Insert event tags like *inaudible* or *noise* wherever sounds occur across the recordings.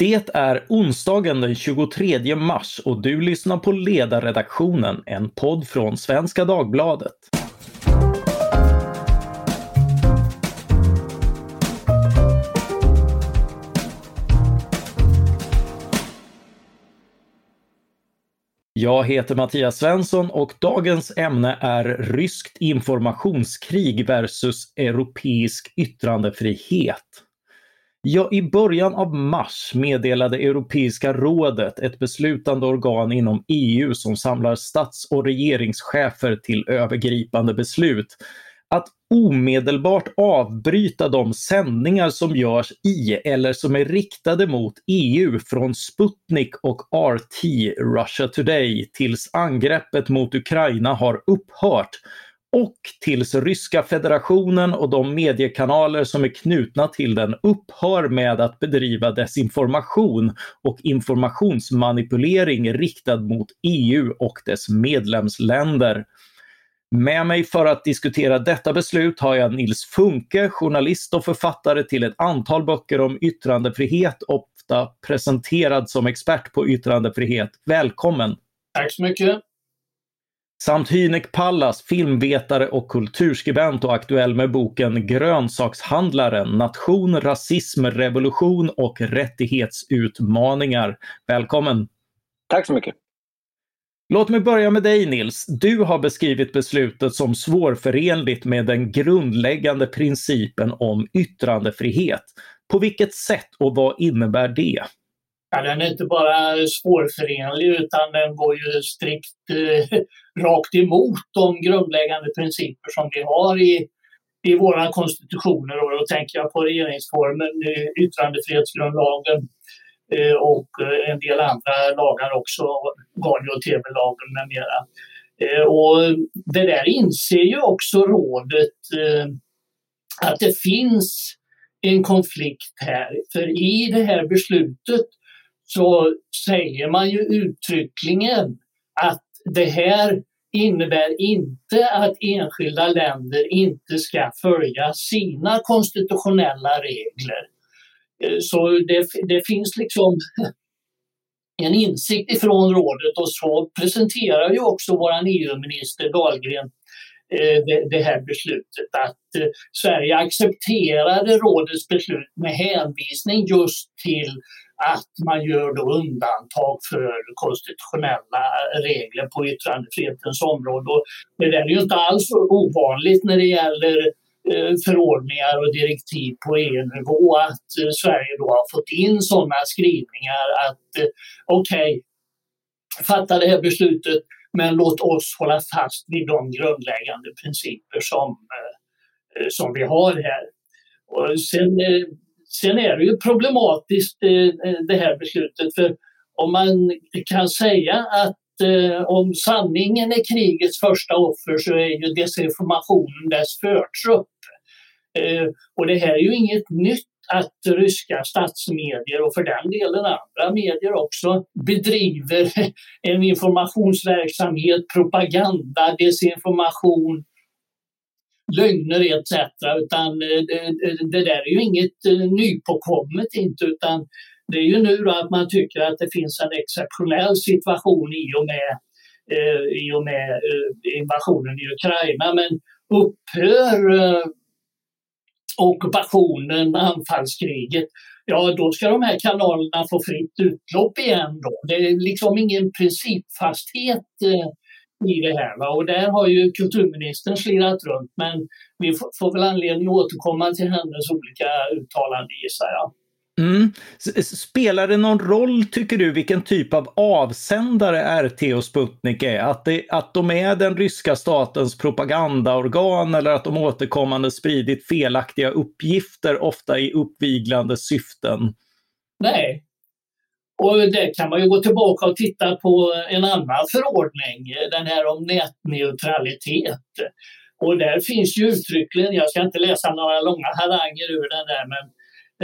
Det är onsdagen den 23 mars och du lyssnar på Ledarredaktionen, en podd från Svenska Dagbladet. Jag heter Mattias Svensson och dagens ämne är ryskt informationskrig versus europeisk yttrandefrihet. Ja, i början av mars meddelade Europeiska rådet, ett beslutande organ inom EU som samlar stats och regeringschefer till övergripande beslut, att omedelbart avbryta de sändningar som görs i eller som är riktade mot EU från Sputnik och RT, Russia Today, tills angreppet mot Ukraina har upphört och tills Ryska federationen och de mediekanaler som är knutna till den upphör med att bedriva desinformation och informationsmanipulering riktad mot EU och dess medlemsländer. Med mig för att diskutera detta beslut har jag Nils Funke, journalist och författare till ett antal böcker om yttrandefrihet, ofta presenterad som expert på yttrandefrihet. Välkommen! Tack så mycket! Samt Hynek Pallas, filmvetare och kulturskribent och aktuell med boken Grönsakshandlaren, nation, rasism, revolution och rättighetsutmaningar. Välkommen! Tack så mycket! Låt mig börja med dig Nils. Du har beskrivit beslutet som svårförenligt med den grundläggande principen om yttrandefrihet. På vilket sätt och vad innebär det? Ja, den är inte bara svårförenlig utan den går ju strikt eh, *laughs* rakt emot de grundläggande principer som vi har i, i våra konstitutioner. Och då tänker jag på regeringsformen, eh, yttrandefrihetsgrundlagen eh, och eh, en del andra lagar också, radio och tv-lagen med mera. Eh, och det där inser ju också rådet eh, att det finns en konflikt här. För i det här beslutet så säger man ju uttryckligen att det här innebär inte att enskilda länder inte ska följa sina konstitutionella regler. Eh, så det, det finns liksom *laughs* en insikt ifrån rådet och så presenterar ju också vår EU-minister Dahlgren Eh, det, här beslutet att eh, Sverige accepterade rådets beslut med hänvisning just till att man gör då undantag för konstitutionella regler på yttrandefrihetens område. Och det där är ju inte alls ovanligt när det gäller eh, förordningar och direktiv på EU-nivå att Sverige då har fått in sådana skrivningar att okej, okay, fatta det här beslutet men låt oss hålla fast vid de grundläggande principer som, eh, eh, som vi har här. Och sen eh, Sen är det ju problematiskt det här beslutet för om man kan säga att om sanningen är krigets första offer så är ju desinformationen dess förtrupp. Och det här är ju inget nytt att ryska statsmedier och för den delen andra medier också bedriver *laughs* en informationsverksamhet, propaganda, desinformation lögner etc. Utan det, det där är ju inget nypåkommet inte utan det är ju nu då att man tycker att det finns en exceptionell situation i och med, eh, i och med eh, invasionen i Ukraina. Men upphör eh, ockupationen, anfallskriget, ja då ska de här kanalerna få fritt utlopp igen då. Det är liksom ingen principfasthet eh, i det här. Va? Och där har ju kulturministern slirat runt men vi får väl anledning att återkomma till hennes olika uttalanden gissar jag. Mm. Spelar det någon roll, tycker du, vilken typ av avsändare RT och Sputnik är? Att, det, att de är den ryska statens propagandaorgan eller att de återkommande spridit felaktiga uppgifter, ofta i uppviglande syften? Nej, och det kan man ju gå tillbaka och titta på en annan förordning, den här om nätneutralitet. Och där finns ju uttryckligen, jag ska inte läsa några långa haranger ur den där, men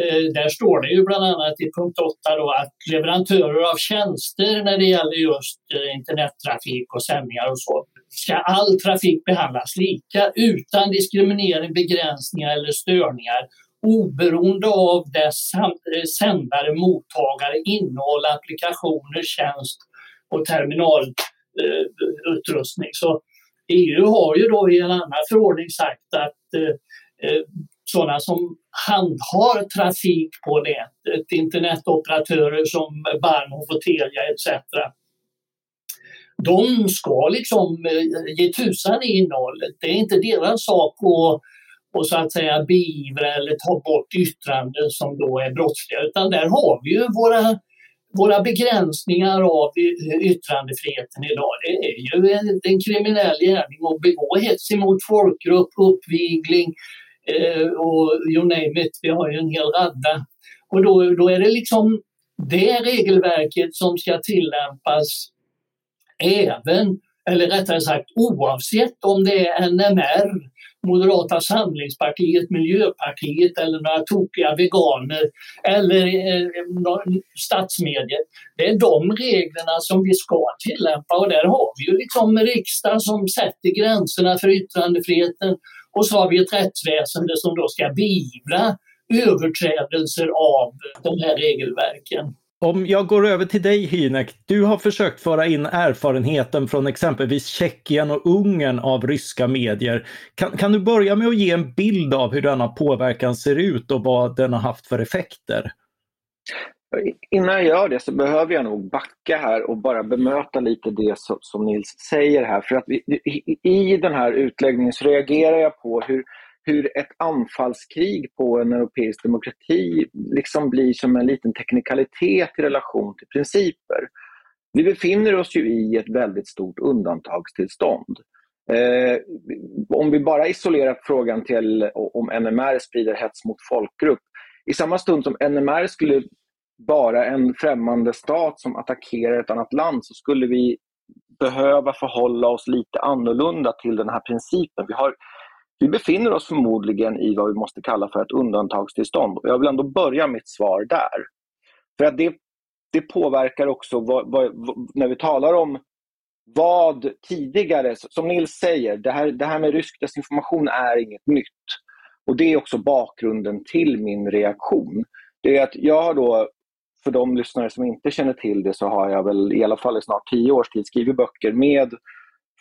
Eh, där står det ju bland annat i punkt 8 då att leverantörer av tjänster när det gäller just eh, internettrafik och sändningar och så, ska all trafik behandlas lika utan diskriminering, begränsningar eller störningar oberoende av dess eh, sändare, mottagare, innehåll, applikationer, tjänst och terminalutrustning. Så EU har ju då i en annan förordning sagt att sådana som handhar trafik på nätet, internetoperatörer som Bahnhof och Telia etc. De ska liksom eh, ge tusan i innehållet. Det är inte deras sak att och så att säga beivra eller ta bort yttranden som då är brottsliga utan där har vi ju våra, våra begränsningar av yttrandefriheten idag. Det är ju en, en kriminell gärning att begå hets emot folkgrupp, uppvigling, eh, Eh, och you name it, vi har ju en hel radda. Och då, då är det liksom det regelverket som ska tillämpas även, eller rättare sagt oavsett om det är NMR, Moderata samlingspartiet, Miljöpartiet eller några tokiga veganer eller eh, statsmedier. Det är de reglerna som vi ska tillämpa och där har vi ju liksom riksdagen som sätter gränserna för yttrandefriheten och så har vi ett rättsväsende som då ska beivra överträdelser av de här regelverken. Om jag går över till dig Hynek, du har försökt föra in erfarenheten från exempelvis Tjeckien och Ungern av ryska medier. Kan, kan du börja med att ge en bild av hur denna påverkan ser ut och vad den har haft för effekter? Innan jag gör det så behöver jag nog backa här och bara bemöta lite det som, som Nils säger här. För att vi, i, i den här utläggningen så reagerar jag på hur, hur ett anfallskrig på en europeisk demokrati liksom blir som en liten teknikalitet i relation till principer. Vi befinner oss ju i ett väldigt stort undantagstillstånd. Eh, om vi bara isolerar frågan till om NMR sprider hets mot folkgrupp. I samma stund som NMR skulle bara en främmande stat som attackerar ett annat land så skulle vi behöva förhålla oss lite annorlunda till den här principen. Vi, har, vi befinner oss förmodligen i vad vi måste kalla för ett undantagstillstånd. Jag vill ändå börja mitt svar där. För att det, det påverkar också vad, vad, när vi talar om vad tidigare, som Nils säger, det här, det här med rysk desinformation är inget nytt. Och Det är också bakgrunden till min reaktion. Det är att jag har då för de lyssnare som inte känner till det så har jag väl i alla fall i snart tio års tid skrivit böcker med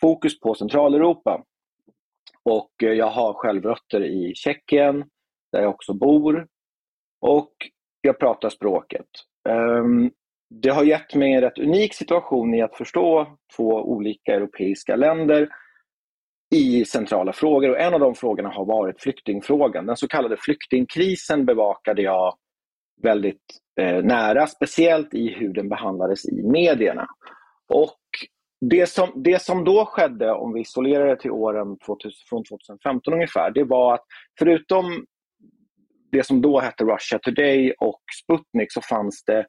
fokus på Centraleuropa. Och eh, jag har själv rötter i Tjeckien, där jag också bor. Och jag pratar språket. Ehm, det har gett mig en rätt unik situation i att förstå två olika europeiska länder i centrala frågor. Och en av de frågorna har varit flyktingfrågan. Den så kallade flyktingkrisen bevakade jag väldigt eh, nära, speciellt i hur den behandlades i medierna. Och det som, det som då skedde, om vi isolerar det till åren 2000, från 2015 ungefär, det var att förutom det som då hette Russia Today och Sputnik så fanns det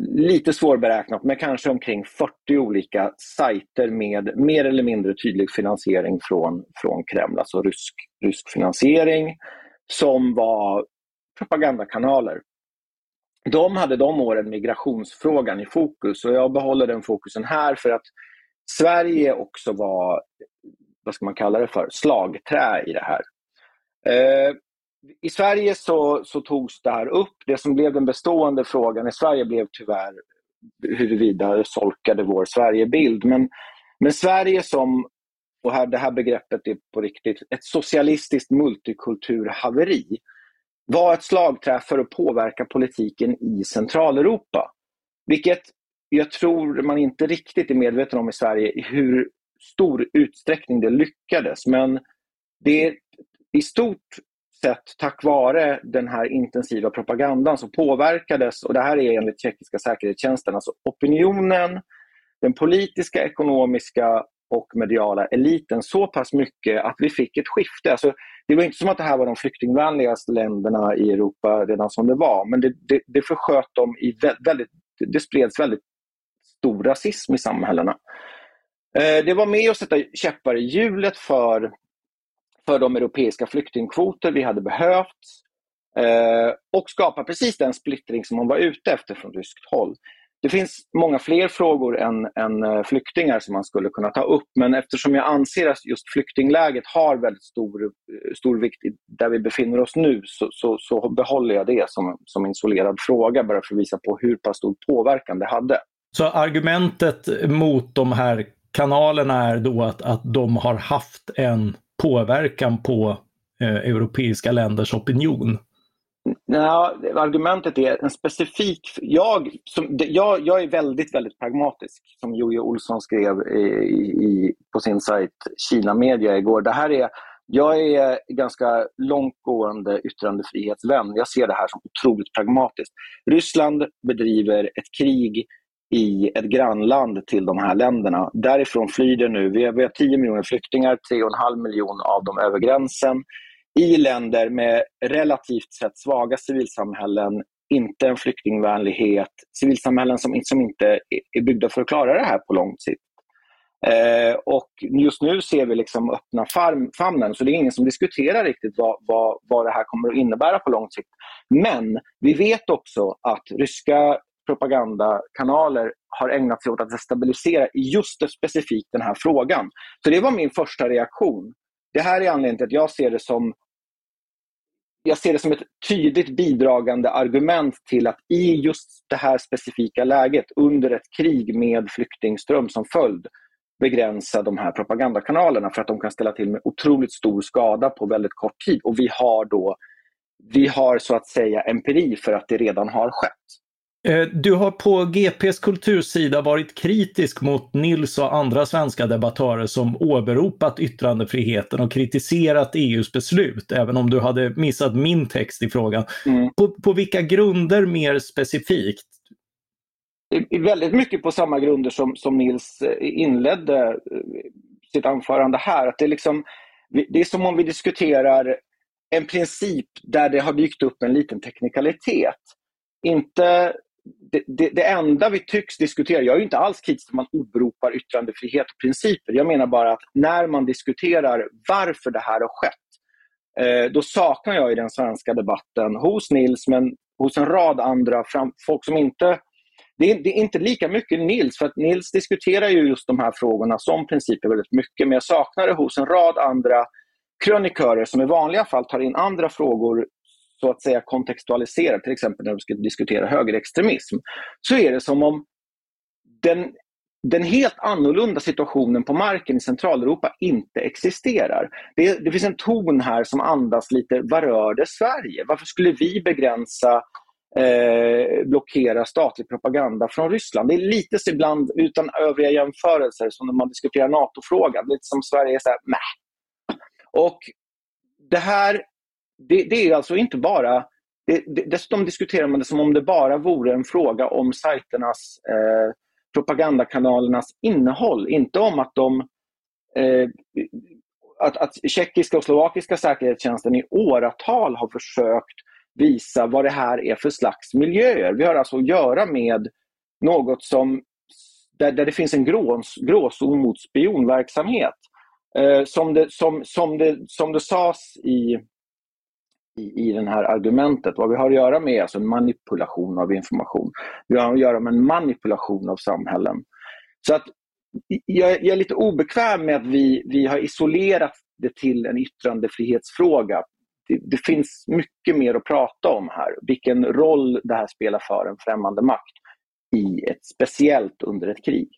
lite svårberäknat, men kanske omkring 40 olika sajter med mer eller mindre tydlig finansiering från, från Kreml, alltså rysk, rysk finansiering, som var propagandakanaler de hade de åren migrationsfrågan i fokus och jag behåller den fokusen här för att Sverige också var, vad ska man kalla det för, slagträ i det här. Eh, I Sverige så, så togs det här upp. Det som blev den bestående frågan i Sverige blev tyvärr huruvida det solkade vår Sverigebild. Men, men Sverige som, och här, det här begreppet är på riktigt, ett socialistiskt multikulturhaveri var ett slagträ för att påverka politiken i Centraleuropa. Vilket jag tror man inte riktigt är medveten om i Sverige i hur stor utsträckning det lyckades. Men det är i stort sett tack vare den här intensiva propagandan som påverkades, och det här är enligt tjeckiska säkerhetstjänsten, alltså opinionen, den politiska, ekonomiska och mediala eliten så pass mycket att vi fick ett skifte. Alltså, det var inte som att det här var de flyktingvänligaste länderna i Europa redan som det var, men det, det, det försköt dem i väldigt, det spreds väldigt stor rasism i samhällena. Eh, det var med att sätta käppar i hjulet för, för de europeiska flyktingkvoter vi hade behövt eh, och skapa precis den splittring som man var ute efter från ryskt håll det finns många fler frågor än, än eh, flyktingar som man skulle kunna ta upp. Men eftersom jag anser att just flyktingläget har väldigt stor, eh, stor vikt där vi befinner oss nu så, så, så behåller jag det som, som isolerad fråga bara för att visa på hur pass stor påverkan det hade. Så argumentet mot de här kanalerna är då att, att de har haft en påverkan på eh, europeiska länders opinion? Ja, argumentet är en specifik... Jag, som, jag, jag är väldigt, väldigt pragmatisk, som Jojje Olsson skrev i, i, på sin sajt Kina Media igår. Det här är, jag är ganska långtgående yttrandefrihetsvän. Jag ser det här som otroligt pragmatiskt. Ryssland bedriver ett krig i ett grannland till de här länderna. Därifrån flyr det nu, vi har, vi har 10 miljoner flyktingar, 3,5 miljoner av dem över gränsen i länder med relativt sett svaga civilsamhällen, inte en flyktingvänlighet, civilsamhällen som, som inte är byggda för att klara det här på lång sikt. Eh, och just nu ser vi liksom öppna famnen, så det är ingen som diskuterar riktigt vad, vad, vad det här kommer att innebära på lång sikt. Men vi vet också att ryska propagandakanaler har ägnat sig åt att destabilisera just specifikt den här frågan. Så det var min första reaktion. Det här är anledningen till att jag ser det som jag ser det som ett tydligt bidragande argument till att i just det här specifika läget, under ett krig med flyktingström som följd, begränsa de här propagandakanalerna för att de kan ställa till med otroligt stor skada på väldigt kort tid. Och vi har då vi har så att säga empiri för att det redan har skett. Eh, du har på GPs kultursida varit kritisk mot Nils och andra svenska debattörer som åberopat yttrandefriheten och kritiserat EUs beslut, även om du hade missat min text i frågan. Mm. På, på vilka grunder mer specifikt? Väldigt mycket på samma grunder som, som Nils eh, inledde eh, sitt anförande här. Att det, är liksom, det är som om vi diskuterar en princip där det har dykt upp en liten teknikalitet. Inte det, det, det, enda vi tycks diskutera, jag är inte alls kritisk att man åberopar yttrandefrihet och principer. Jag menar bara att när man diskuterar varför det här har skett, eh, då saknar jag i den svenska debatten hos Nils, men hos en rad andra fram, folk som inte det är, det är, inte lika mycket Nils, för att Nils diskuterar ju just de här frågorna som principer väldigt mycket, men jag saknar det hos en rad andra krönikörer som i vanliga fall tar in andra frågor så att säga kontextualiserar, till exempel när vi ska diskutera högerextremism, så är det som om den, den helt annorlunda situationen på marken i Centraleuropa inte existerar. Det, det finns en ton här som andas lite, vad rör det Sverige? Varför skulle vi begränsa Eh, blockera statlig propaganda från Ryssland. Det är lite så ibland, utan övriga jämförelser, som när man diskuterar NATO-frågan. Lite som Sverige är så här, Mäh. Och det här det, det är alltså inte bara... Det, det, dessutom diskuterar man det som om det bara vore en fråga om sajternas, eh, propagandakanalernas innehåll. Inte om att de... Eh, att, att tjeckiska och slovakiska säkerhetstjänsten i åratal har försökt visa vad det här är för slags miljöer. Vi har alltså att göra med något som där, där det finns en grå, gråzon mot spionverksamhet. Eh, som, det, som, som, det, som det sades i i, i det här argumentet. Vad vi har att göra med är alltså en manipulation av information. Vi har att göra med en manipulation av samhällen. Så att jag, jag är lite obekväm med att vi, vi har isolerat det till en yttrandefrihetsfråga. Det, det, finns mycket mer att prata om här. Vilken roll det här spelar för en främmande makt i ett speciellt under ett krig.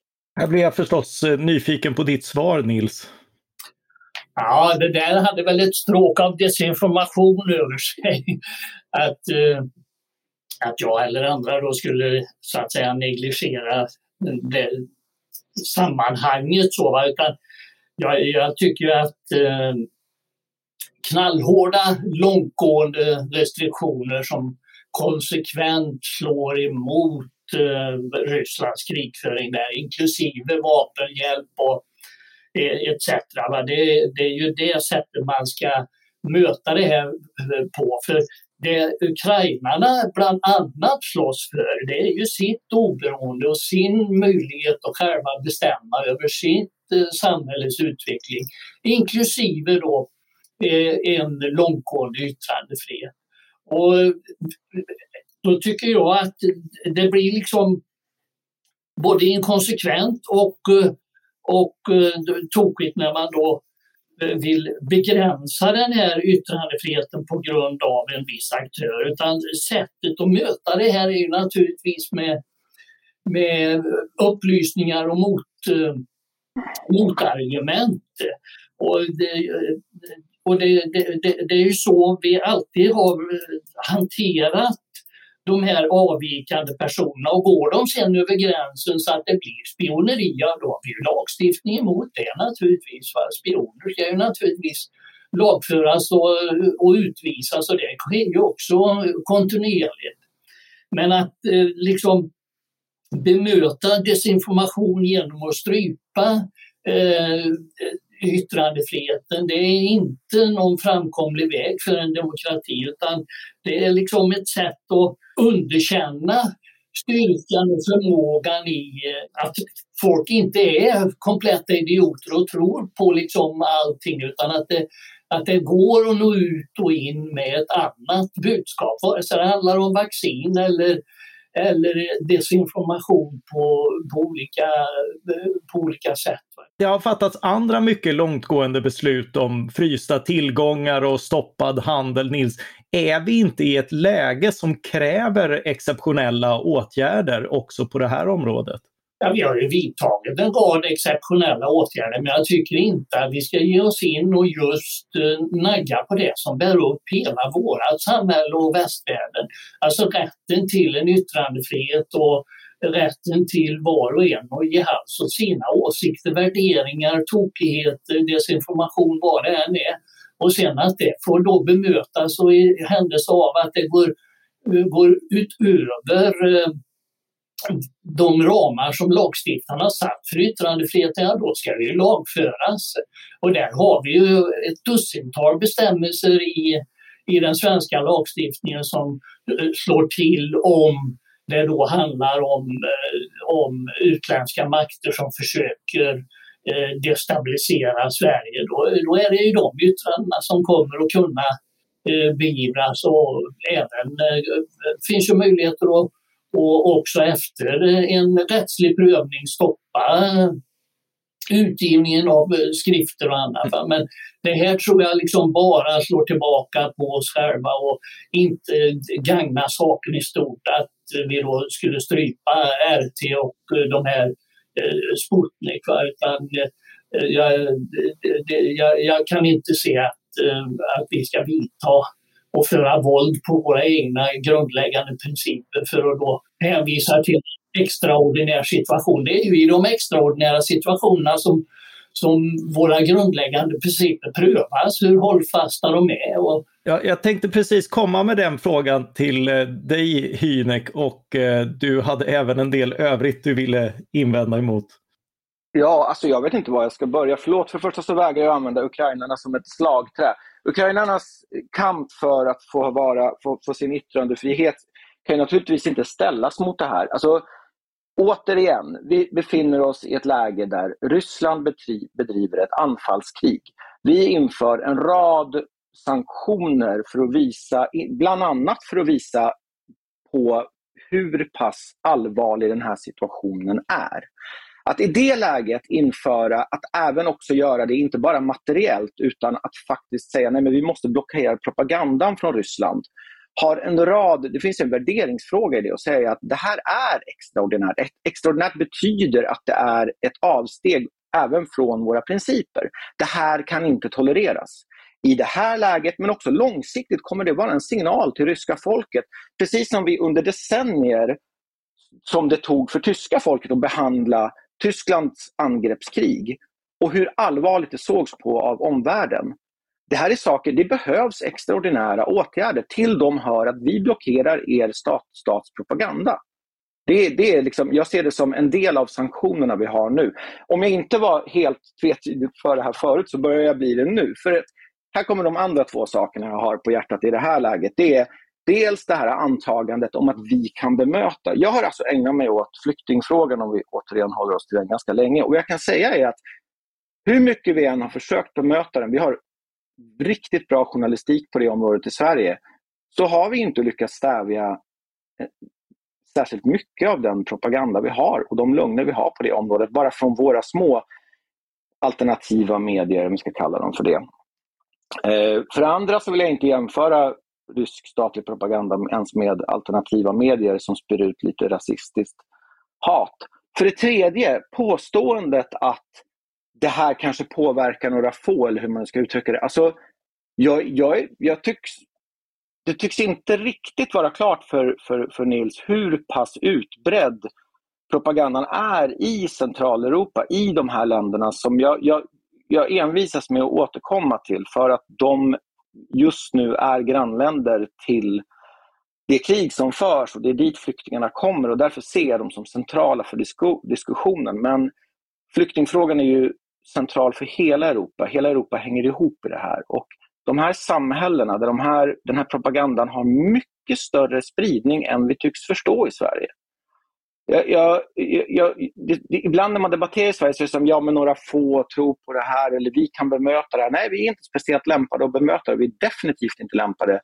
Här blir jag förstås eh, nyfiken på ditt svar Nils. Ja, det där hade väl ett stråk av desinformation över sig. *laughs* Att, eh, att jag eller andra då skulle så att säga negligera det sammanhanget. Så, Utan jag, jag tycker att eh, knallhårda, långtgående restriktioner som konsekvent slår emot eh, Rysslands krigföring där, inklusive vapenhjälp och Eh, etc. Det, det är ju det sättet man ska möta det här eh, på. För det ukrainarna bland annat slåss för det är ju sitt oberoende och sin möjlighet att själva bestämma över sitt eh, samhälles utveckling, inklusive då eh, en långtgående yttrandefrihet. Och eh, då tycker jag att det blir liksom både inkonsekvent och, och eh, tokigt när man då eh, vill begränsa den här yttrandefriheten på grund av en viss aktör. Utan sättet att möta det här är ju naturligtvis med, med upplysningar och mot, eh, motargument. Och det, och det, det, det, det är ju så vi alltid har hanterat de här avvikande personerna och går de sen över gränsen så att det blir spioneri, ja då har vi ju lagstiftning emot det naturligtvis. Va? Spioner ska ju naturligtvis lagföras och, och utvisas och det sker ju också kontinuerligt. Men att eh, liksom bemöta desinformation genom att strypa eh, yttrandefriheten. Det är inte någon framkomlig väg för en demokrati utan det är liksom ett sätt att underkänna styrkan och förmågan i eh, att folk inte är kompletta idioter och tror på liksom allting utan att det, att det går att nå ut och in med ett annat budskap, vare sig det handlar om vaccin eller eller desinformation på, på, olika, på olika sätt. Det har fattats andra mycket långtgående beslut om frysta tillgångar och stoppad handel. Nils, är vi inte i ett läge som kräver exceptionella åtgärder också på det här området? Ja, vi har ju vidtagit en rad exceptionella åtgärder men jag tycker inte att vi ska ge oss in och just eh, nagga på det som bär upp hela vårt samhälle och västvärlden. Alltså rätten till en yttrandefrihet och rätten till var och en att ge hals åt sina åsikter, värderingar, tokigheter, desinformation, vad det än är. Och sen att det får då bemötas och i händelse av att det går, eh, går utöver eh, de ramar som lagstiftarna satt för yttrandefriheten, då ska det ju lagföras. Och där har vi ju ett dussintal bestämmelser i, i den svenska lagstiftningen som eh, slår till om det då handlar om, eh, om utländska makter som försöker eh, destabilisera Sverige. Då, då är det ju de yttrandena som kommer att kunna beivras och även finns ju möjligheter att och också efter eh, en rättslig prövning stoppa eh, utgivningen av eh, skrifter och annat. Men det här tror jag liksom bara slår tillbaka på oss själva och inte gagnar saken i stort. Att vi då skulle strypa RT och de här Sputnik. Utan, jag, jag, jag, kan inte se att, att vi ska vidta och föra våld på våra egna grundläggande principer för att då hänvisa till extraordinär situation. Det är ju i de extraordinära situationerna som, som våra grundläggande principer prövas, hur hållfasta de är. Och... Ja, jag tänkte precis komma med den frågan till eh, dig Hynek och eh, du hade även en del övrigt du ville invända emot. Ja, alltså jag vet inte var jag ska börja. Förlåt, för det första så vägrar jag använda ukrainarna som ett slagträ. Ukrainarnas kamp för att få, vara, få, få sin yttrandefrihet kan naturligtvis inte ställas mot det här. Alltså, återigen, vi befinner oss i ett läge där Ryssland bedriver ett anfallskrig. Vi inför en rad sanktioner för att visa, bland annat för att visa på hur pass allvarlig den här situationen är. Att i det läget införa, att även också göra det, inte bara materiellt, utan att faktiskt säga nej men vi måste blockera propagandan från Ryssland har en rad, det finns en värderingsfråga i det och säga att det här är extraordinärt. Extraordinärt betyder att det är ett avsteg även från våra principer. Det här kan inte tolereras. I det här läget, men också långsiktigt, kommer det vara en signal till ryska folket. Precis som vi under decennier, som det tog för tyska folket att behandla Tysklands angreppskrig och hur allvarligt det sågs på av omvärlden. Det här är saker, det behövs extraordinära åtgärder. Till dem hör att vi blockerar er stat, statspropaganda. Det, det är liksom, jag ser det som en del av sanktionerna vi har nu. Om jag inte var helt tvetydig för det här förut så börjar jag bli det nu. För här kommer de andra två sakerna jag har på hjärtat i det här läget. Det är dels det här antagandet om att vi kan bemöta. Jag har alltså ägnat mig åt flyktingfrågan om vi återigen håller oss till den ganska länge. Och jag kan säga är att hur mycket vi än har försökt bemöta den, vi har riktigt bra journalistik på det området i Sverige, så har vi inte lyckats stävja eh, särskilt mycket av den propaganda vi har och de lögner vi har på det området, bara från våra små alternativa medier, om vi ska kalla dem för det. Eh, för det andra så vill jag inte jämföra rysk statlig propaganda ens med alternativa medier som spyr ut lite rasistiskt hat. För det tredje, påståendet att det här kanske påverkar några få, eller hur man ska uttrycka det. Alltså, jag, jag, jag tycks, det tycks inte riktigt vara klart för, för, för Nils hur pass utbredd propagandan är i Centraleuropa, i de här länderna som jag, jag, jag envisas med att återkomma till för att de just nu är grannländer till det krig som förs och det är dit flyktingarna kommer och därför ser jag dem som centrala för diskussionen. Men flyktingfrågan är ju central för hela Europa. Hela Europa hänger ihop i det här. Och de här samhällena där de här, den här propagandan har mycket större spridning än vi tycks förstå i Sverige. Jag, jag, jag, det, det, ibland när man debatterar i Sverige så är det som ja, men några få tror på det här eller vi kan bemöta det här. Nej, vi är inte speciellt lämpade att bemöta det. Vi är definitivt inte lämpade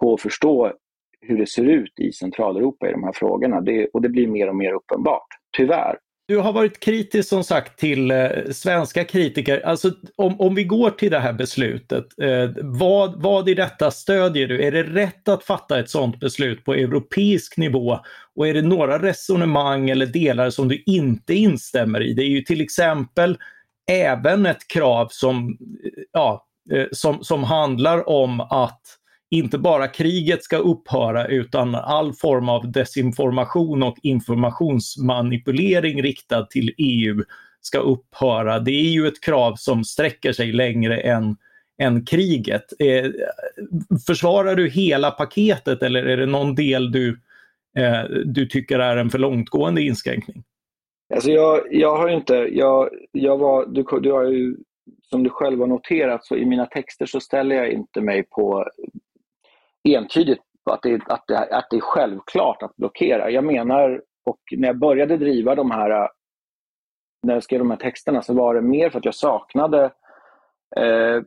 på att förstå hur det ser ut i Centraleuropa i de här frågorna. Det, och det blir mer och mer uppenbart, tyvärr. Du har varit kritisk som sagt till eh, svenska kritiker. Alltså om, om vi går till det här beslutet, eh, vad, vad i detta stödjer du? Är det rätt att fatta ett sådant beslut på europeisk nivå? Och är det några resonemang eller delar som du inte instämmer i? Det är ju till exempel även ett krav som, eh, ja, eh, som, som handlar om att inte bara kriget ska upphöra utan all form av desinformation och informationsmanipulering riktad till EU ska upphöra. Det är ju ett krav som sträcker sig längre än, än kriget. Eh, försvarar du hela paketet eller är det någon del du, eh, du tycker är en för långtgående inskränkning? Alltså jag, jag har inte, jag, jag var, du, du har ju, som du själv har noterat, så i mina texter så ställer jag inte mig på entydigt att det, att, det, att det är självklart att blockera. Jag menar, och när jag började driva de här, när jag skrev de här texterna så var det mer för att jag saknade, eh,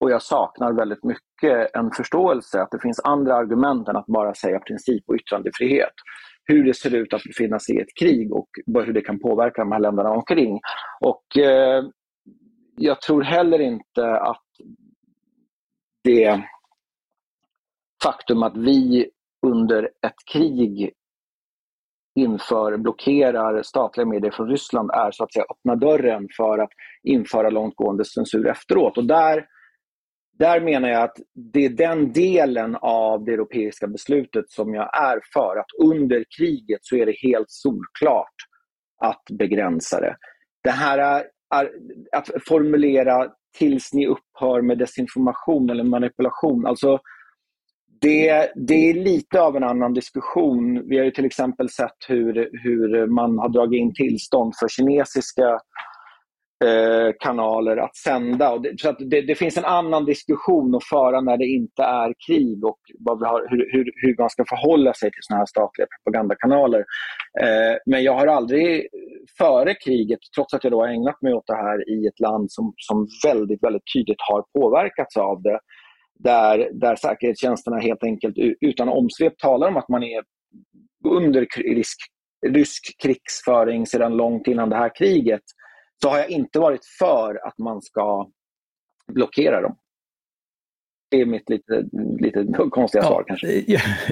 och jag saknar väldigt mycket, en förståelse att det finns andra argument än att bara säga princip och yttrandefrihet. Hur det ser ut att befinna sig i ett krig och hur det kan påverka de här länderna omkring. Och eh, jag tror heller inte att det faktum att vi under ett krig inför, blockerar statliga medier från Ryssland är så att säga öppna dörren för att införa långtgående censur efteråt. Och där, där menar jag att det är den delen av det europeiska beslutet som jag är för. Att under kriget så är det helt solklart att begränsa det. Det här är, att formulera tills ni upphör med desinformation eller manipulation. Alltså det, det är lite av en annan diskussion. Vi har ju till exempel sett hur, hur man har dragit in tillstånd för kinesiska eh, kanaler att sända. Och det, så att det, det, finns en annan diskussion att föra när det inte är krig och vad vi har, hur, hur, hur man ska förhålla sig till såna här statliga propagandakanaler. Eh, men jag har aldrig före kriget, trots att jag då har ägnat mig åt det här i ett land som, som väldigt, väldigt tydligt har påverkats av det, där, där säkerhetstjänsterna helt enkelt utan omsvep talar om att man är under risk, rysk krigsföring sedan långt innan det här kriget, så har jag inte varit för att man ska blockera dem det är mitt lite, lite konstiga ja, svar kanske.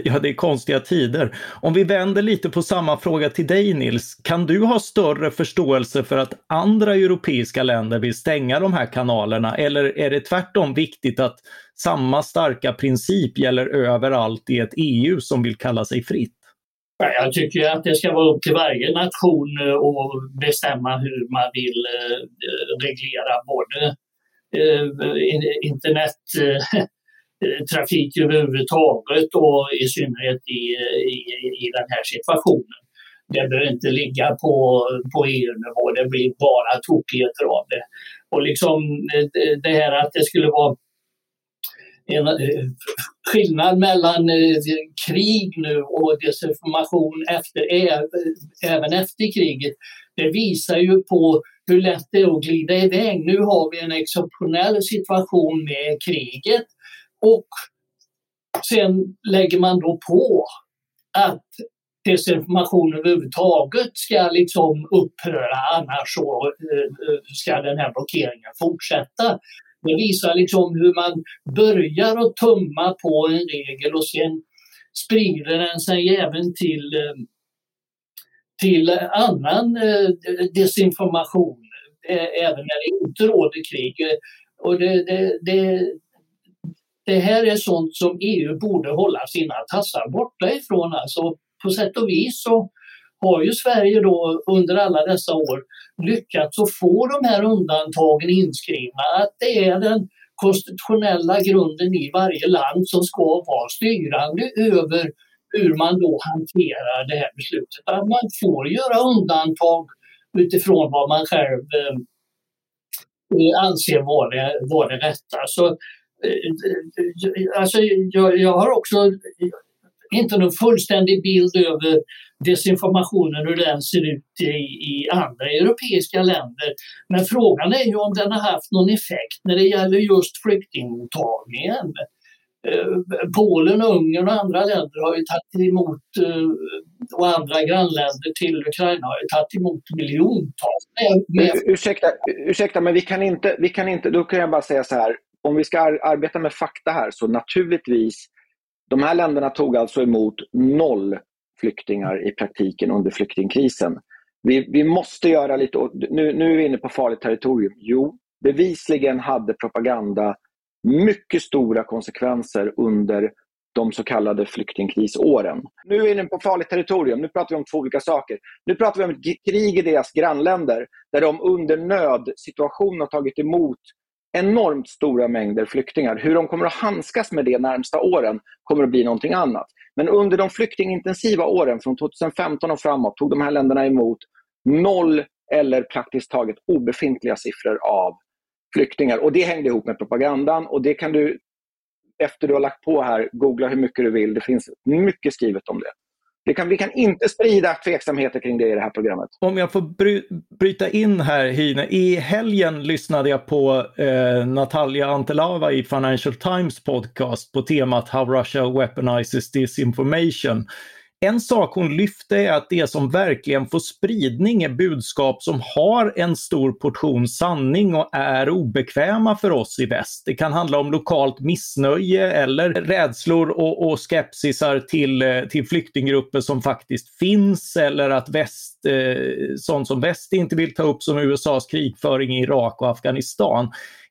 Ja, det är konstiga tider. Om vi vänder lite på samma fråga till dig Nils. Kan du ha större förståelse för att andra europeiska länder vill stänga de här kanalerna? Eller är det tvärtom viktigt att samma starka princip gäller överallt i ett EU som vill kalla sig fritt? Jag tycker att det ska vara upp till varje nation eh, att bestämma hur man vill eh, reglera både internettrafik eh, eh överhuvudtaget och i synnerhet i, i, i den här situationen. Det behöver inte ligga på, på EU-nivå, det blir bara tokigheter av det. Och liksom eh, det här att det skulle vara en eh, skillnad mellan krig nu och desinformation efter, även efter kriget, det visar ju på hur lätt det är att glida iväg. Nu har vi en exceptionell situation med kriget och sen lägger man då på att desinformation överhuvudtaget ska liksom upphöra annars så eh, eh, ska den här blockeringen fortsätta. Det visar liksom hur man börjar att tumma på en regel och sen sprider den sig även till, eh, till annan eh, desinformation, eh, även när det inte råder krig. Och det, det, det, det här är sånt som EU borde hålla sina tassar borta ifrån. Alltså, på sätt och vis så har ju Sverige då under alla dessa år lyckats att få de här undantagen inskrivna. Att det är den konstitutionella grunden i varje land som ska vara styrande över hur man då hanterar det här beslutet. Att man får göra undantag utifrån vad man själv eh, eh anser vara det, var det rätta. Så, eh, alltså, jag, jag har också inte någon fullständig bild över desinformationen, hur den ser ut i, i andra europeiska länder. Men frågan är ju om den har haft någon effekt när det gäller just flyktingmottagningen. Eh, Polen, Ungern och andra länder har ju tagit emot eh, och andra grannländer till Ukraina har ju tagit emot miljontals. Med... Ursäkta, ursäkta, men vi kan, inte, vi kan inte, då kan jag bara säga så här, om vi ska arbeta med fakta här så naturligtvis de här länderna tog alltså emot noll flyktingar i praktiken under flyktingkrisen. Vi, vi måste göra lite, nu, nu är vi inne på farligt territorium. Jo, bevisligen hade propaganda mycket stora konsekvenser under de så kallade flyktingkrisåren. Nu är vi inne på farligt territorium, nu pratar vi om två olika saker. Nu pratar vi om ett krig i deras grannländer där de under nödsituation har tagit emot enormt stora mängder flyktingar. Hur de kommer att handskas med det närmsta åren kommer att bli någonting annat. Men under de flyktingintensiva åren från 2015 och framåt tog de här länderna emot noll eller praktiskt taget obefintliga siffror av flyktingar. Och Det hängde ihop med propagandan och det kan du efter du har lagt på här googla hur mycket du vill. Det finns mycket skrivet om det. Det kan, vi kan inte sprida tveksamheter kring det i det här programmet. Om jag får bry, bryta in här Hine. I helgen lyssnade jag på eh, Natalia Antelava i Financial Times podcast på temat How Russia Weaponizes Disinformation. En sak hon lyfte är att det som verkligen får spridning är budskap som har en stor portion sanning och är obekväma för oss i väst. Det kan handla om lokalt missnöje eller rädslor och, och skepsisar till, eh, till flyktinggrupper som faktiskt finns eller att väst, eh, sånt som väst inte vill ta upp som USAs krigföring i Irak och Afghanistan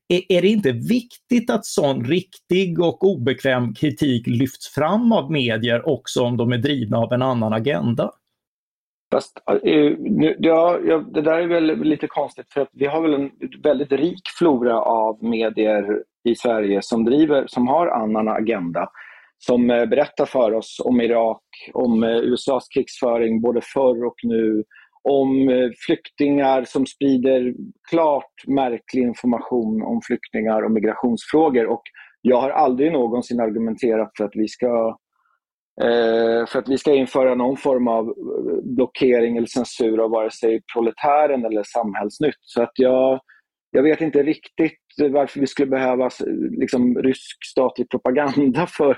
är, det inte viktigt att sån riktig och obekväm kritik lyfts fram av medier också om de är drivna av en annan agenda? Fast, eh, ja, det där är väl lite konstigt för att vi har väl en väldigt rik flora av medier i Sverige som, driver, som har annan agenda. Som eh, berättar för oss om Irak, om eh, USAs krigsföring både förr och nu, om eh, flyktingar som sprider klart märklig information om flyktingar och migrationsfrågor. Och jag har aldrig någonsin argumenterat för att vi ska eh, för att vi ska införa någon form av eh, blockering eller censur av vare sig proletären eller samhällsnytt. Så att jag, jag vet inte riktigt varför vi skulle behöva liksom, rysk statlig propaganda *laughs* för,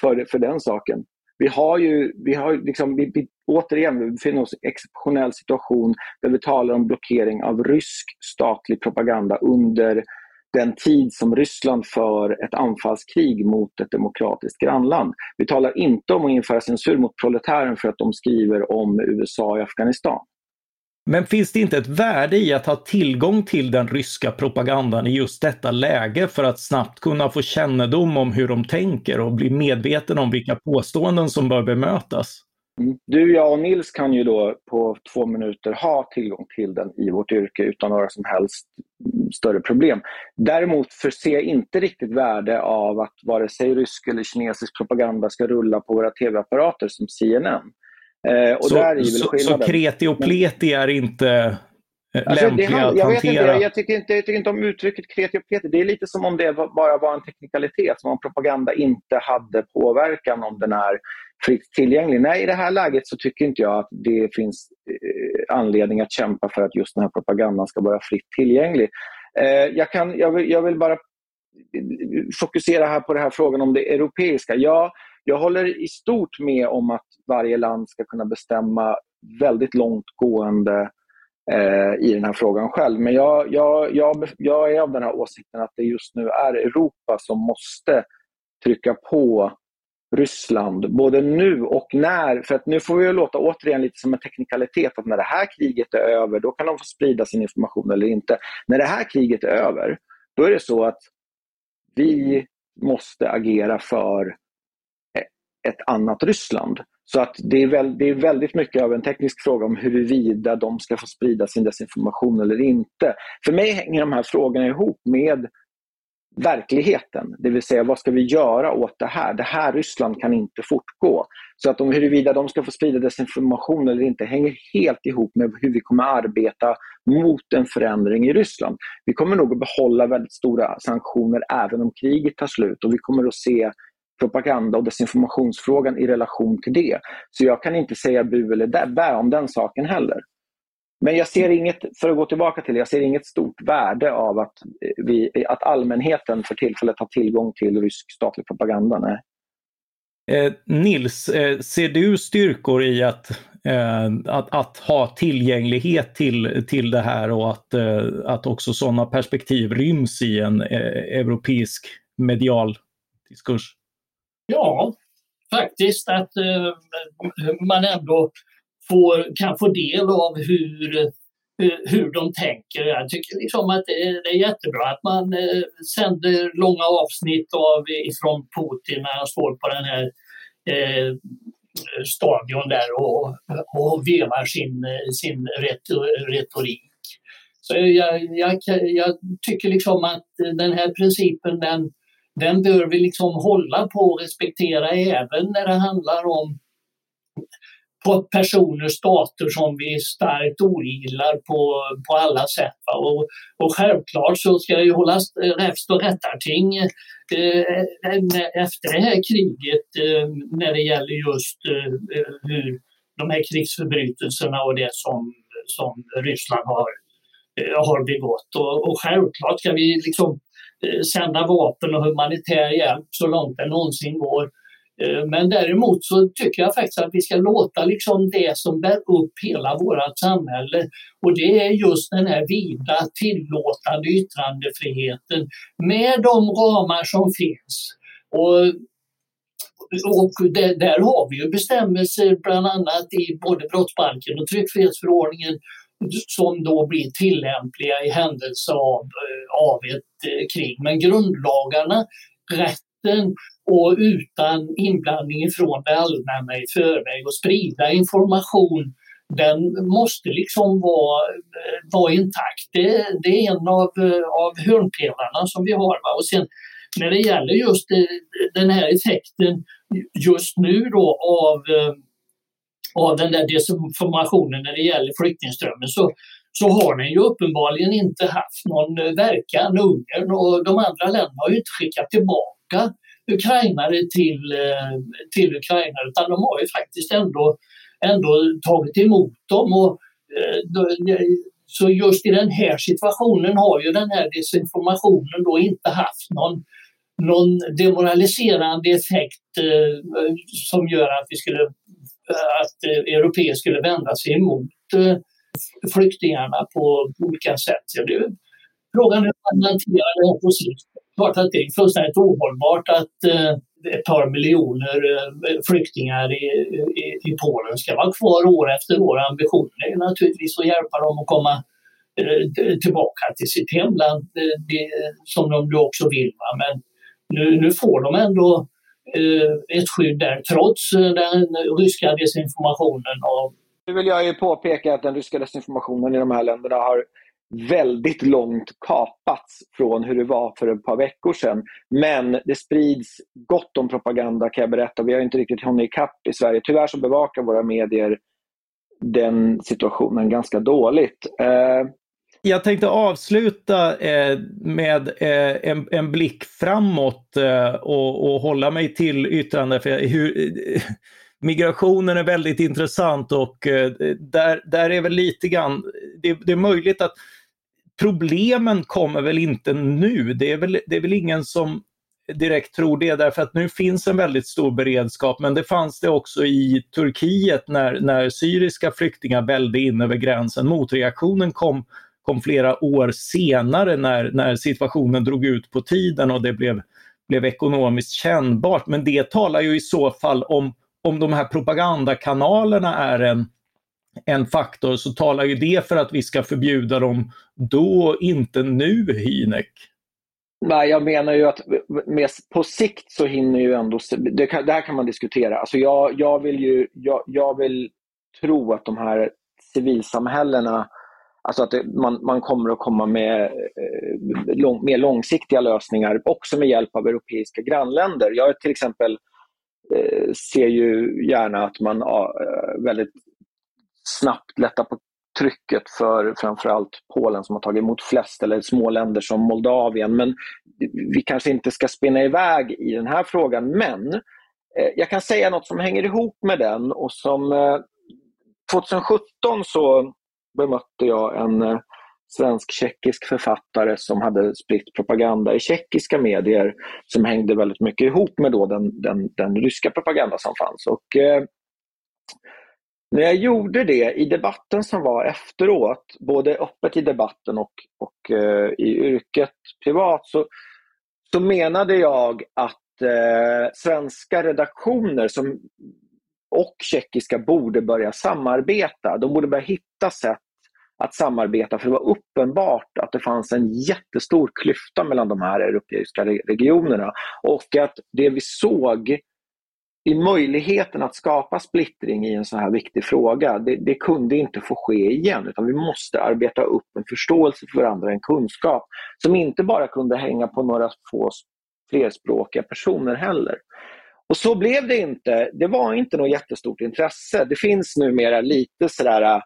för, för den saken. Vi har ju, vi har liksom, vi, vi, återigen, vi befinner oss i en exceptionell situation där vi talar om blockering av rysk statlig propaganda under den tid som Ryssland för ett anfallskrig mot ett demokratiskt grannland. Vi talar inte om att införa censur mot proletären för att de skriver om USA i Afghanistan. Men finns det inte ett värde i att ha tillgång till den ryska propagandan i just detta läge för att snabbt kunna få kännedom om hur de tänker och bli medveten om vilka påståenden som bör bemötas? Mm. Du, jag och Nils kan ju då på två minuter ha tillgång till den i vårt yrke utan några som helst större problem. Däremot förser jag inte riktigt värde av att vare sig rysk eller kinesisk propaganda ska rulla på våra tv-apparater som CNN. Eh, och så, där är så, så kreti och pleti är inte alltså, lämpliga det, att jag hantera? Vet inte, jag tycker inte, jag tycker inte om uttrycket kreti och pleti. Det är lite som om det bara var en teknikalitet, som om propaganda inte hade påverkan om den är fritt tillgänglig. Nej, i det här läget så tycker inte jag att det finns eh, anledning att kämpa för att just den här propagandan ska vara fritt tillgänglig. Eh, jag, kan, jag, vill, jag vill bara fokusera här på den här frågan om det europeiska. Ja, jag håller i stort med om att varje land ska kunna bestämma väldigt långtgående eh, Eh, i den här frågan själv. Men jag, jag, jag, jag är av den här åsikten att det just nu är Europa som måste trycka på Ryssland, både nu och när. För att nu får vi låta återigen lite som en teknikalitet att när det här kriget är över, då kan de få sprida sin information eller inte. När det här kriget är över, då är det så att vi måste agera för ett annat Ryssland. Så att det är, väl, det är väldigt mycket av en teknisk fråga om huruvida de ska få sprida sin desinformation eller inte. För mig hänger de här frågorna ihop med verkligheten. Det vill säga, vad ska vi göra åt det här? Det här Ryssland kan inte fortgå. Så att om huruvida de ska få sprida desinformation eller inte hänger helt ihop med hur vi kommer arbeta mot en förändring i Ryssland. Vi kommer nog att behålla väldigt stora sanktioner även om kriget tar slut och vi kommer att se propaganda och desinformationsfrågan i relation till det. Så jag kan inte säga bu eller bä om den saken heller. Men jag ser inget, för att gå tillbaka till det, jag ser inget stort värde av att, eh, vi, att allmänheten för tillfället har tillgång till rysk statlig propaganda. Nej. Eh, Nils, eh, ser du styrkor i att, eh, att, att, ha tillgänglighet till, till det här och att, eh, att också sådana perspektiv ryms i en eh, europeisk medial diskurs? Ja, faktiskt att eh, man ändå får, kan få del av hur, eh, hur de tänker. Jag tycker liksom att det är, det är jättebra att man eh, sänder långa avsnitt av, ifrån Putin när han står på den här eh, stadion där och, och vevar sin, sin retorik. Så jag, jag, jag, tycker liksom att den här principen den, den bör vi liksom hålla på och respektera även när det handlar om på personer, stater som vi starkt ogillar på, på alla sätt. Och, och självklart så ska det ju hållas räfst och rättarting eh, efter det här kriget eh, när det gäller just eh, hur de här krigsförbrytelserna och det som, som Ryssland har, eh, har begått. Och, och självklart ska vi liksom Eh, sända vapen och humanitär hjälp så långt det någonsin går. Eh, men däremot så tycker jag faktiskt att vi ska låta liksom det som bär upp hela vårt samhälle och det är just den här vida tillåtande yttrandefriheten med de ramar som finns. Och, och det, där har vi ju bestämmelser bland annat i både brottsbalken och tryckfrihetsförordningen som då blir tillämpliga i händelse av, eh, av ett eh, krig. Men grundlagarna, rätten och utan inblandning från det allmänna i förväg och sprida information den måste liksom vara, eh, vara intakt. Det, det är en av, av hörnpelarna som vi har. Va? Och sen när det gäller just den här effekten just nu då av, av den där desinformationen när det gäller flyktingströmmen så, så har den ju uppenbarligen inte haft någon eh, verkan. Ungern och de andra länderna har ju inte skickat tillbaka ukrainare till, eh, till Ukraina utan de har ju faktiskt ändå, ändå tagit emot dem. Och, eh, så just i den här situationen har ju den här desinformationen då inte haft någon, någon demoraliserande effekt eh, som gör att vi skulle att eh, européer skulle vända sig emot eh, flyktingarna på olika sätt. Så det, frågan är hur man hanterar det på sikt klart att det är fullständigt ohållbart att eh, ett par miljoner flyktingar i, i, i, Polen ska vara kvar år efter år. Ambitionen är naturligtvis att hjälpa dem att komma tillbaka till sitt hemland det, det, som de då också vill. Va? Men nu, nu får de ändå Eh, ett skydd där trots eh, den ryska desinformationen. Och... Nu vill jag ju påpeka att den ryska desinformationen i de här länderna har väldigt långt kapats från hur det var för ett par veckor sedan. Men det sprids gott om propaganda kan jag berätta. Vi har inte riktigt hunnit ikapp i Sverige. Tyvärr så bevakar våra medier den situationen ganska dåligt. Eh... Jag tänkte avsluta eh, med eh, en, en, blick framåt eh, och, och, hålla mig till yttrande. För hur, eh, migrationen är väldigt intressant och eh, där, där är väl lite grann, det, det är möjligt att problemen kommer väl inte nu. Det är väl, det är väl ingen som direkt tror det därför att nu finns en väldigt stor beredskap men det fanns det också i Turkiet när, när syriska flyktingar vällde in över gränsen. Motreaktionen kom, kom flera år senare när, när situationen drog ut på tiden och det blev, blev ekonomiskt kännbart. Men det talar ju i så fall om, om de här propagandakanalerna är en, en faktor så talar ju det för att vi ska förbjuda dem då, inte nu, Hynek. Nej, jag menar ju att med, på sikt så hinner ju ändå... Det, kan, det här kan man diskutera. Alltså jag, jag, vill ju, jag, jag vill tro att de här civilsamhällena Alltså att man, man kommer att komma med eh, lång, mer långsiktiga lösningar också med hjälp av europeiska grannländer. Jag till exempel eh, ser ju gärna att man eh, väldigt snabbt lättar på trycket för framförallt Polen som har tagit emot flest, eller små länder som Moldavien. Men vi kanske inte ska spinna iväg i den här frågan. Men eh, jag kan säga något som hänger ihop med den och som eh, 2017 så bemötte jag en eh, svensk-tjeckisk författare som hade spritt propaganda i tjeckiska medier som hängde väldigt mycket ihop med då den, den, den ryska propaganda som fanns. Och, eh, när jag gjorde det i debatten som var efteråt, både öppet i debatten och, och eh, i yrket privat, så, så menade jag att eh, svenska redaktioner som, och tjeckiska borde börja samarbeta. De borde börja hitta sätt att samarbeta för det var uppenbart att det fanns en jättestor klyfta mellan de här europeiska regionerna och att det vi såg i möjligheten att skapa splittring i en så här viktig fråga, det, det, kunde inte få ske igen utan vi måste arbeta upp en förståelse för varandra, en kunskap som inte bara kunde hänga på några få flerspråkiga personer heller. Och så blev det inte. Det var inte något jättestort intresse. Det finns numera lite sådär äh,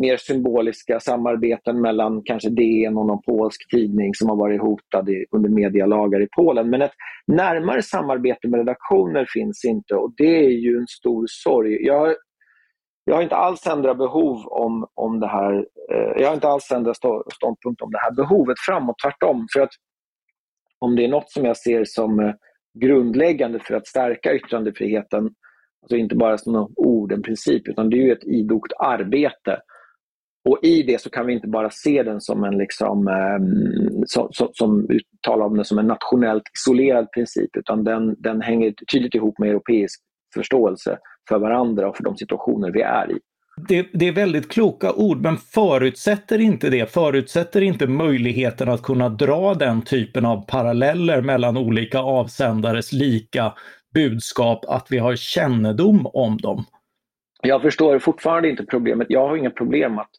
mer symboliska samarbeten mellan kanske DN och någon polsk tidning som har varit hotad i, under medialagar i Polen. Men ett närmare samarbete med redaktioner finns inte och det är ju en stor sorg. Jag, jag har inte alls ändrat behov om, om det här. Eh, jag har inte alls ändrat ståndpunkt om det här behovet framåt, tvärtom. För att om det är något som jag ser som eh, grundläggande för att stärka yttrandefriheten, alltså inte bara som ord, en princip, utan det är ju ett idogt arbete och i det så kan vi inte bara se den som en liksom, eh, som, som, som talar om den som en nationellt isolerad princip utan den, den hänger tydligt ihop med europeisk förståelse för varandra och för de situationer vi är i. Det, det, är väldigt kloka ord, men förutsätter inte det, förutsätter inte möjligheten att kunna dra den typen av paralleller mellan olika avsändares lika budskap, att vi har kännedom om dem? Jag förstår fortfarande inte problemet. Jag har inga problem att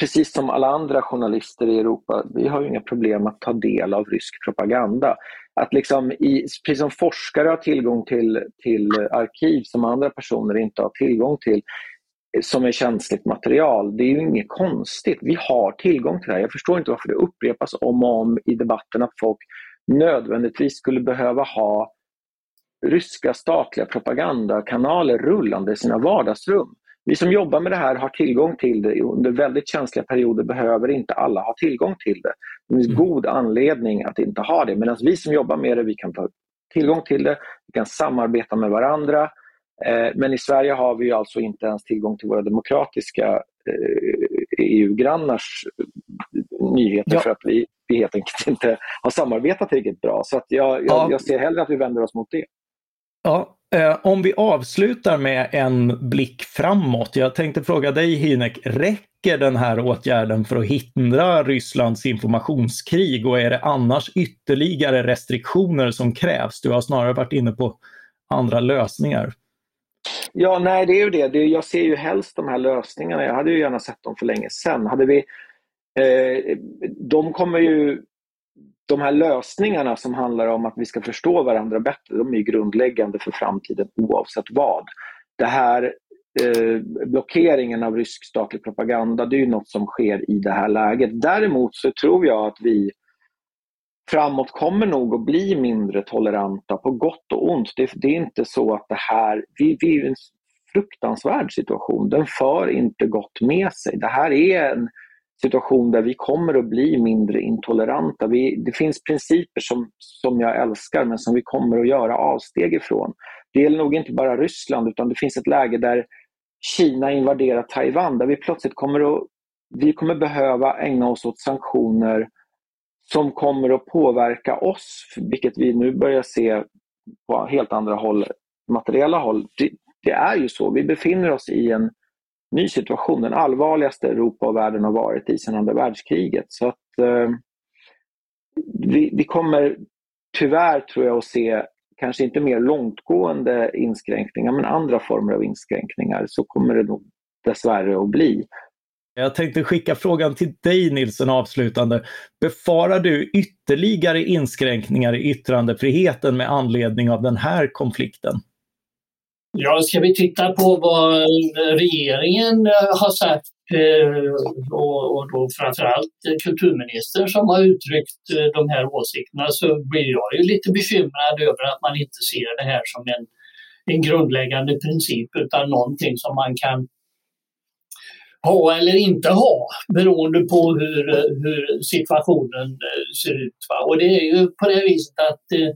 precis som alla andra journalister i Europa, vi har inga problem att ta del av rysk propaganda. Att liksom i, precis som forskare har tillgång till, till arkiv som andra personer inte har tillgång till, som är känsligt material. Det är ju inget konstigt. Vi har tillgång till det här. Jag förstår inte varför det upprepas om och om i debatten att folk nödvändigtvis skulle behöva ha ryska statliga propagandakanaler rullande i sina vardagsrum. Vi som jobbar med det här har tillgång till det. Under väldigt känsliga perioder behöver inte alla ha tillgång till det. Det finns mm. god anledning att inte ha det. Medan vi som jobbar med det, vi kan ta tillgång till det, vi kan samarbeta med varandra. Eh, men i Sverige har vi alltså inte ens tillgång till våra demokratiska EU-grannars eh, nyheter ja. för att vi, vi helt enkelt inte har samarbetat tillräckligt bra. Så jag, jag, ja. jag ser hellre att vi vänder oss mot det. Ja, eh, om vi avslutar med en blick framåt. Jag tänkte fråga dig Hinek, räcker den här åtgärden för att hindra Rysslands informationskrig och är det annars ytterligare restriktioner som krävs? Du har snarare varit inne på andra lösningar. Ja, nej det är ju det. Jag ser ju helst de här lösningarna. Jag hade ju gärna sett dem för länge sedan. Hade vi, eh, de kommer ju de här lösningarna som handlar om att vi ska förstå varandra bättre, de är grundläggande för framtiden oavsett vad. Det här eh, blockeringen av rysk statlig propaganda, det är något som sker i det här läget. Däremot så tror jag att vi framåt kommer nog att bli mindre toleranta på gott och ont. Det, det är inte så att det här, vi, vi är i en fruktansvärd situation. Den för inte gott med sig. Det här är en situation där vi kommer att bli mindre intoleranta. Vi, det finns principer som, som jag älskar men som vi kommer att göra avsteg ifrån. Det gäller nog inte bara Ryssland utan det finns ett läge där Kina invaderar Taiwan där vi plötsligt kommer att vi kommer behöva ägna oss åt sanktioner som kommer att påverka oss, vilket vi nu börjar se på helt andra håll, materiella håll. Det, det är ju så, vi befinner oss i en ny situation, den allvarligaste Europa och världen har varit i sedan andra världskriget. Så att, eh, vi, vi kommer tyvärr, tror jag, att se kanske inte mer långtgående inskränkningar, men andra former av inskränkningar, så kommer det nog dessvärre att bli. Jag tänkte skicka frågan till dig Nilsson avslutande. Befarar du ytterligare inskränkningar i yttrandefriheten med anledning av den här konflikten? Ja, ska vi titta på vad regeringen eh, har sagt eh, och, då framförallt kulturministern som har uttryckt eh, de här åsikterna så blir jag ju lite bekymrad över att man inte ser det här som en, en grundläggande princip utan någonting som man kan ha eller inte ha beroende på hur, hur situationen eh, ser ut. Va? Och det är ju på det viset att eh,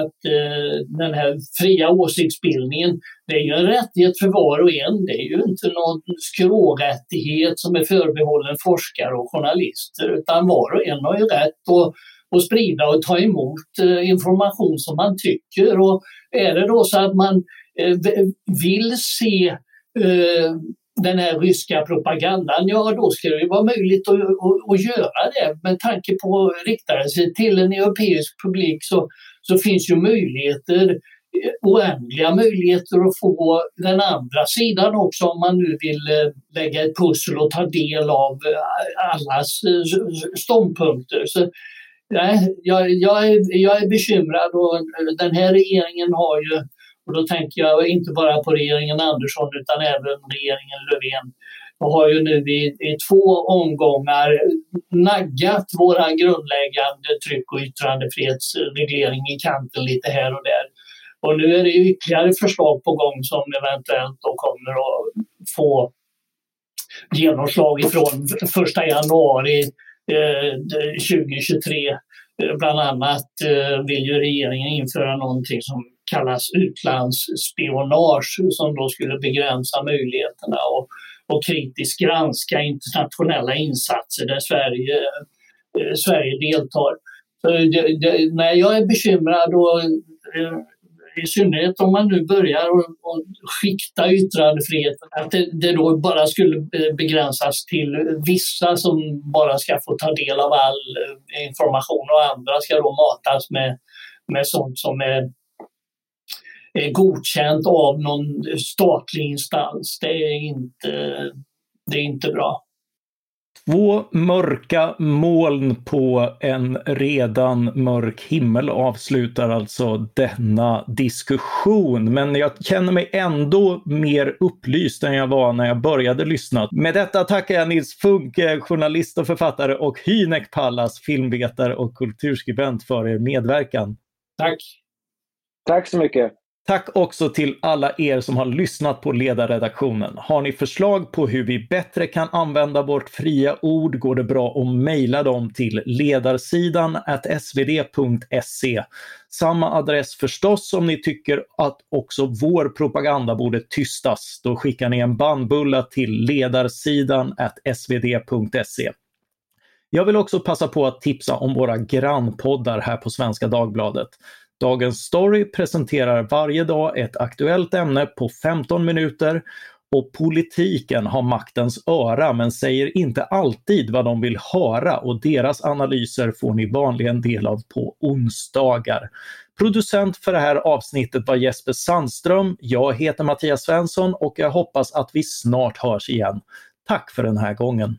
att eh, den här fria åsiktsbildningen, det är ju en rättighet för var och en. Det är ju inte någon skrårättighet som är förbehållen forskare och journalister, utan var och en har ju rätt att, och sprida och ta emot information som man tycker. Och är det då så att man vill se den här ryska propagandan, ja då ska det vara möjligt att, att, att göra det. Med tanke på att rikta sig till en europeisk publik så, så finns ju möjligheter, eh, oändliga möjligheter att få den andra sidan också om man nu vill eh, lägga ett pussel och ta del av eh, allas ståndpunkter. Så, nej, jag, jag, är, jag är bekymrad och den här regeringen har ju och då tänker jag inte bara på regeringen Andersson utan även regeringen Löfven. Och har ju nu i, i två omgångar naggat våra grundläggande tryck och yttrandefrihetsreglering i kanten lite här och där. Och nu är det ytterligare förslag på gång som eventuellt då kommer att få genomslag ifrån 1 januari eh, 2023. Eh, bland annat eh, vill ju regeringen införa någonting som kallas utlandsspionage som då skulle begränsa möjligheterna och, och kritiskt granska internationella insatser där Sverige, eh, Sverige deltar. Så det, det, när jag är bekymrad och eh, i synnerhet om man nu börjar och, och skikta yttrandefriheten, att det, det, då bara skulle begränsas till vissa som bara ska få ta del av all eh, information och andra ska då matas med, med sånt som är är godkänt av någon statlig instans. Det är inte, det är inte bra. Två mörka moln på en redan mörk himmel avslutar alltså denna diskussion. Men jag känner mig ändå mer upplyst än jag var när jag började lyssna. Med detta tackar jag Nils Funk, journalist och författare och Hynek Pallas, filmvetare och kulturskribent för er medverkan. Tack! Tack så mycket! Tack också till alla er som har lyssnat på ledarredaktionen. Har ni förslag på hur vi bättre kan använda vårt fria ord går det bra att mejla dem till ledarsidan svd.se. Samma adress förstås om ni tycker att också vår propaganda borde tystas. Då skickar ni en bandbulla till ledarsidan svd.se. Jag vill också passa på att tipsa om våra grannpoddar här på Svenska Dagbladet. Dagens Story presenterar varje dag ett aktuellt ämne på 15 minuter och politiken har maktens öra men säger inte alltid vad de vill höra och deras analyser får ni vanligen del av på onsdagar. Producent för det här avsnittet var Jesper Sandström. Jag heter Mattias Svensson och jag hoppas att vi snart hörs igen. Tack för den här gången.